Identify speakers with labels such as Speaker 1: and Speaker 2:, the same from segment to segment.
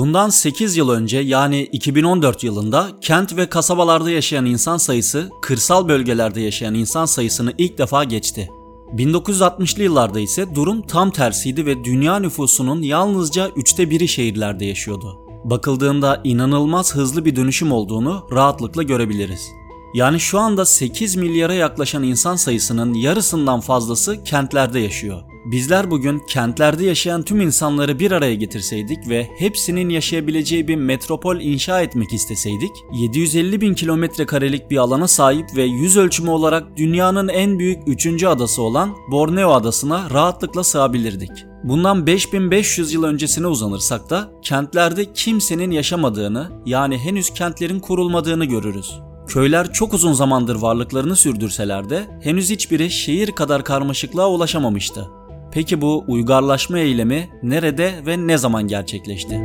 Speaker 1: Bundan 8 yıl önce yani 2014 yılında kent ve kasabalarda yaşayan insan sayısı kırsal bölgelerde yaşayan insan sayısını ilk defa geçti. 1960'lı yıllarda ise durum tam tersiydi ve dünya nüfusunun yalnızca üçte biri şehirlerde yaşıyordu. Bakıldığında inanılmaz hızlı bir dönüşüm olduğunu rahatlıkla görebiliriz. Yani şu anda 8 milyara yaklaşan insan sayısının yarısından fazlası kentlerde yaşıyor. Bizler bugün kentlerde yaşayan tüm insanları bir araya getirseydik ve hepsinin yaşayabileceği bir metropol inşa etmek isteseydik, 750 bin kilometre karelik bir alana sahip ve yüz ölçümü olarak dünyanın en büyük 3. adası olan Borneo adasına rahatlıkla sığabilirdik. Bundan 5500 yıl öncesine uzanırsak da kentlerde kimsenin yaşamadığını yani henüz kentlerin kurulmadığını görürüz. Köyler çok uzun zamandır varlıklarını sürdürseler de henüz hiçbiri şehir kadar karmaşıklığa ulaşamamıştı. Peki bu uygarlaşma eylemi nerede ve ne zaman gerçekleşti?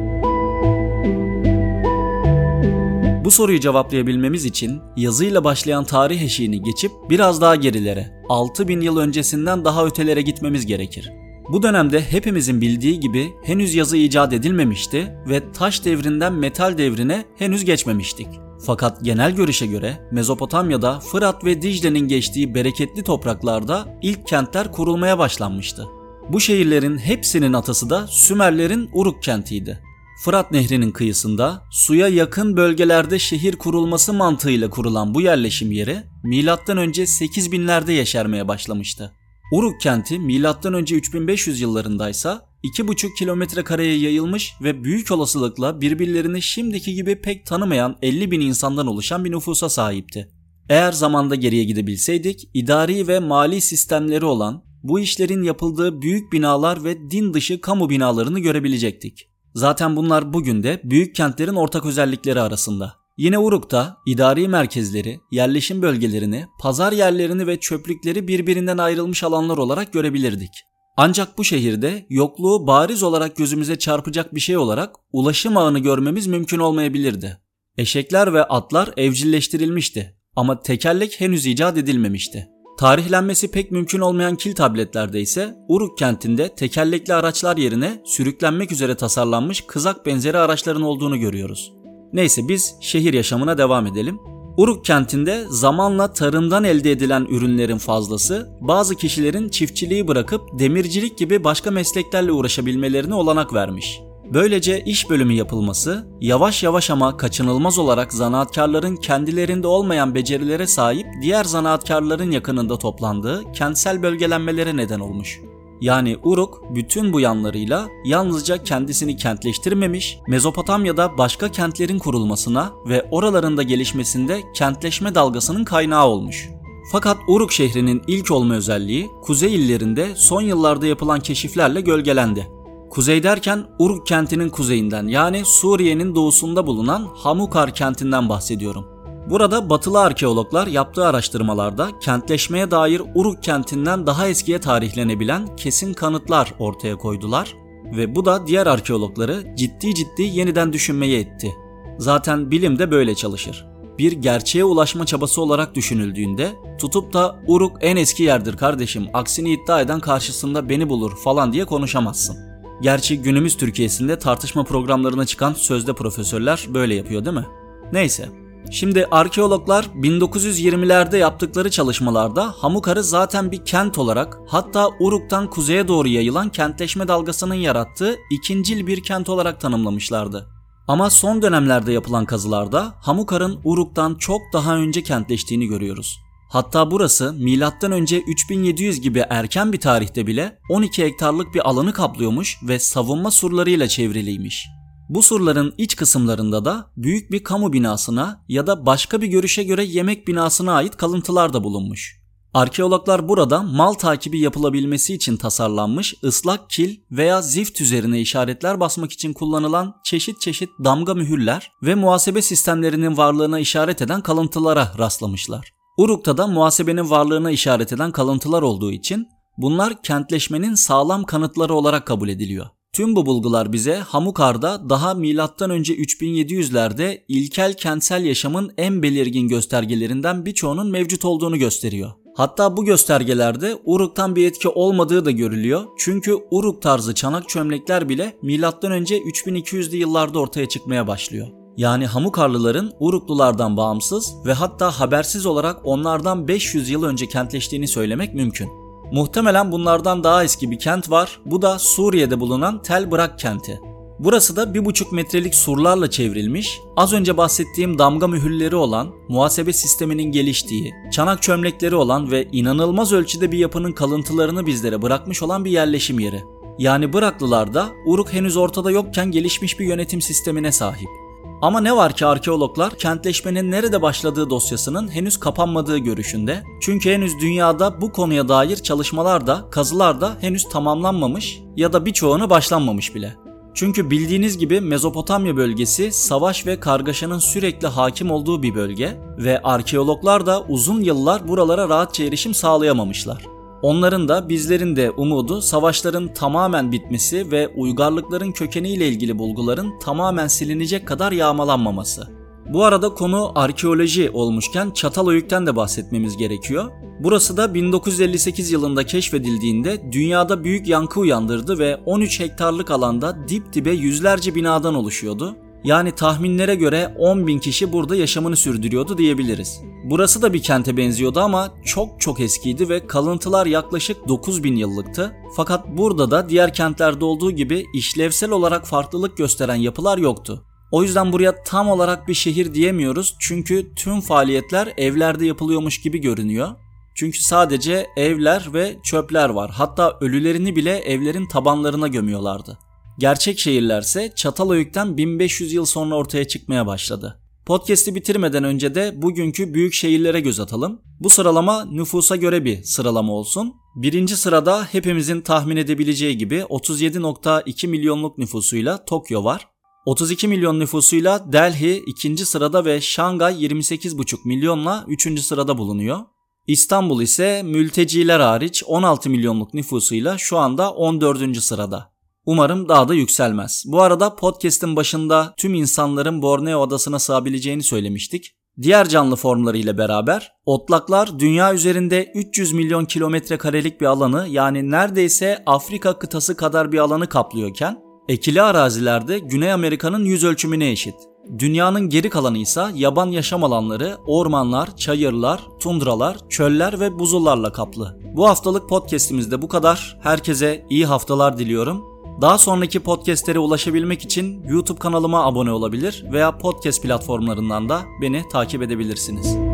Speaker 1: Bu soruyu cevaplayabilmemiz için yazıyla başlayan tarih eşiğini geçip biraz daha gerilere, 6000 yıl öncesinden daha ötelere gitmemiz gerekir. Bu dönemde hepimizin bildiği gibi henüz yazı icat edilmemişti ve taş devrinden metal devrine henüz geçmemiştik. Fakat genel görüşe göre Mezopotamya'da Fırat ve Dicle'nin geçtiği bereketli topraklarda ilk kentler kurulmaya başlanmıştı. Bu şehirlerin hepsinin atası da Sümerlerin Uruk kentiydi. Fırat Nehri'nin kıyısında suya yakın bölgelerde şehir kurulması mantığıyla kurulan bu yerleşim yeri önce 8000'lerde yeşermeye başlamıştı. Uruk kenti önce 3500 yıllarındaysa 2,5 kilometre kareye yayılmış ve büyük olasılıkla birbirlerini şimdiki gibi pek tanımayan 50 bin insandan oluşan bir nüfusa sahipti. Eğer zamanda geriye gidebilseydik, idari ve mali sistemleri olan bu işlerin yapıldığı büyük binalar ve din dışı kamu binalarını görebilecektik. Zaten bunlar bugün de büyük kentlerin ortak özellikleri arasında. Yine Uruk'ta idari merkezleri, yerleşim bölgelerini, pazar yerlerini ve çöplükleri birbirinden ayrılmış alanlar olarak görebilirdik. Ancak bu şehirde yokluğu bariz olarak gözümüze çarpacak bir şey olarak ulaşım ağını görmemiz mümkün olmayabilirdi. Eşekler ve atlar evcilleştirilmişti ama tekerlek henüz icat edilmemişti. Tarihlenmesi pek mümkün olmayan kil tabletlerde ise Uruk kentinde tekerlekli araçlar yerine sürüklenmek üzere tasarlanmış kızak benzeri araçların olduğunu görüyoruz. Neyse biz şehir yaşamına devam edelim. Uruk kentinde zamanla tarımdan elde edilen ürünlerin fazlası bazı kişilerin çiftçiliği bırakıp demircilik gibi başka mesleklerle uğraşabilmelerine olanak vermiş. Böylece iş bölümü yapılması yavaş yavaş ama kaçınılmaz olarak zanaatkarların kendilerinde olmayan becerilere sahip diğer zanaatkarların yakınında toplandığı kentsel bölgelenmelere neden olmuş. Yani Uruk bütün bu yanlarıyla yalnızca kendisini kentleştirmemiş, Mezopotamya'da başka kentlerin kurulmasına ve oralarında gelişmesinde kentleşme dalgasının kaynağı olmuş. Fakat Uruk şehrinin ilk olma özelliği kuzey illerinde son yıllarda yapılan keşiflerle gölgelendi. Kuzey derken Uruk kentinin kuzeyinden yani Suriye'nin doğusunda bulunan Hamukar kentinden bahsediyorum. Burada batılı arkeologlar yaptığı araştırmalarda kentleşmeye dair Uruk kentinden daha eskiye tarihlenebilen kesin kanıtlar ortaya koydular ve bu da diğer arkeologları ciddi ciddi yeniden düşünmeye etti. Zaten bilim de böyle çalışır. Bir gerçeğe ulaşma çabası olarak düşünüldüğünde tutup da Uruk en eski yerdir kardeşim aksini iddia eden karşısında beni bulur falan diye konuşamazsın. Gerçi günümüz Türkiye'sinde tartışma programlarına çıkan sözde profesörler böyle yapıyor değil mi? Neyse Şimdi arkeologlar 1920'lerde yaptıkları çalışmalarda Hamukar'ı zaten bir kent olarak hatta Uruk'tan kuzeye doğru yayılan kentleşme dalgasının yarattığı ikincil bir kent olarak tanımlamışlardı. Ama son dönemlerde yapılan kazılarda Hamukar'ın Uruk'tan çok daha önce kentleştiğini görüyoruz. Hatta burası milattan önce 3700 gibi erken bir tarihte bile 12 hektarlık bir alanı kaplıyormuş ve savunma surlarıyla çevriliymiş. Bu surların iç kısımlarında da büyük bir kamu binasına ya da başka bir görüşe göre yemek binasına ait kalıntılar da bulunmuş. Arkeologlar burada mal takibi yapılabilmesi için tasarlanmış ıslak kil veya zift üzerine işaretler basmak için kullanılan çeşit çeşit damga mühürler ve muhasebe sistemlerinin varlığına işaret eden kalıntılara rastlamışlar. Uruk'ta da muhasebenin varlığına işaret eden kalıntılar olduğu için bunlar kentleşmenin sağlam kanıtları olarak kabul ediliyor. Tüm bu bulgular bize Hamukar'da daha milattan önce 3700'lerde ilkel kentsel yaşamın en belirgin göstergelerinden birçoğunun mevcut olduğunu gösteriyor. Hatta bu göstergelerde Uruk'tan bir etki olmadığı da görülüyor. Çünkü Uruk tarzı çanak çömlekler bile M.Ö. 3200'lü yıllarda ortaya çıkmaya başlıyor. Yani Hamukarlıların Uruklulardan bağımsız ve hatta habersiz olarak onlardan 500 yıl önce kentleştiğini söylemek mümkün. Muhtemelen bunlardan daha eski bir kent var. Bu da Suriye'de bulunan Tel Brak kenti. Burası da 1,5 metrelik surlarla çevrilmiş, az önce bahsettiğim damga mühürleri olan, muhasebe sisteminin geliştiği, çanak çömlekleri olan ve inanılmaz ölçüde bir yapının kalıntılarını bizlere bırakmış olan bir yerleşim yeri. Yani Bıraklılar da Uruk henüz ortada yokken gelişmiş bir yönetim sistemine sahip. Ama ne var ki arkeologlar kentleşmenin nerede başladığı dosyasının henüz kapanmadığı görüşünde. Çünkü henüz dünyada bu konuya dair çalışmalar da kazılar da henüz tamamlanmamış ya da birçoğunu başlanmamış bile. Çünkü bildiğiniz gibi Mezopotamya bölgesi savaş ve kargaşanın sürekli hakim olduğu bir bölge ve arkeologlar da uzun yıllar buralara rahatça erişim sağlayamamışlar. Onların da bizlerin de umudu savaşların tamamen bitmesi ve uygarlıkların kökeniyle ilgili bulguların tamamen silinecek kadar yağmalanmaması. Bu arada konu arkeoloji olmuşken Çatalhöyük'ten de bahsetmemiz gerekiyor. Burası da 1958 yılında keşfedildiğinde dünyada büyük yankı uyandırdı ve 13 hektarlık alanda dip dibe yüzlerce binadan oluşuyordu. Yani tahminlere göre 10 bin kişi burada yaşamını sürdürüyordu diyebiliriz. Burası da bir kente benziyordu ama çok çok eskiydi ve kalıntılar yaklaşık 9 bin yıllıktı. Fakat burada da diğer kentlerde olduğu gibi işlevsel olarak farklılık gösteren yapılar yoktu. O yüzden buraya tam olarak bir şehir diyemiyoruz çünkü tüm faaliyetler evlerde yapılıyormuş gibi görünüyor. Çünkü sadece evler ve çöpler var. Hatta ölülerini bile evlerin tabanlarına gömüyorlardı. Gerçek şehirlerse Çatalhöyük'ten 1500 yıl sonra ortaya çıkmaya başladı. Podcast'i bitirmeden önce de bugünkü büyük şehirlere göz atalım. Bu sıralama nüfusa göre bir sıralama olsun. Birinci sırada hepimizin tahmin edebileceği gibi 37.2 milyonluk nüfusuyla Tokyo var. 32 milyon nüfusuyla Delhi ikinci sırada ve Şangay 28,5 milyonla üçüncü sırada bulunuyor. İstanbul ise mülteciler hariç 16 milyonluk nüfusuyla şu anda 14. sırada. Umarım daha da yükselmez. Bu arada podcast'in başında tüm insanların Borneo adasına sığabileceğini söylemiştik. Diğer canlı formlarıyla beraber otlaklar dünya üzerinde 300 milyon kilometre karelik bir alanı yani neredeyse Afrika kıtası kadar bir alanı kaplıyorken ekili arazilerde Güney Amerika'nın yüz ölçümüne eşit. Dünyanın geri kalanı ise yaban yaşam alanları, ormanlar, çayırlar, tundralar, çöller ve buzullarla kaplı. Bu haftalık podcast'imizde bu kadar. Herkese iyi haftalar diliyorum. Daha sonraki podcastlere ulaşabilmek için YouTube kanalıma abone olabilir veya podcast platformlarından da beni takip edebilirsiniz.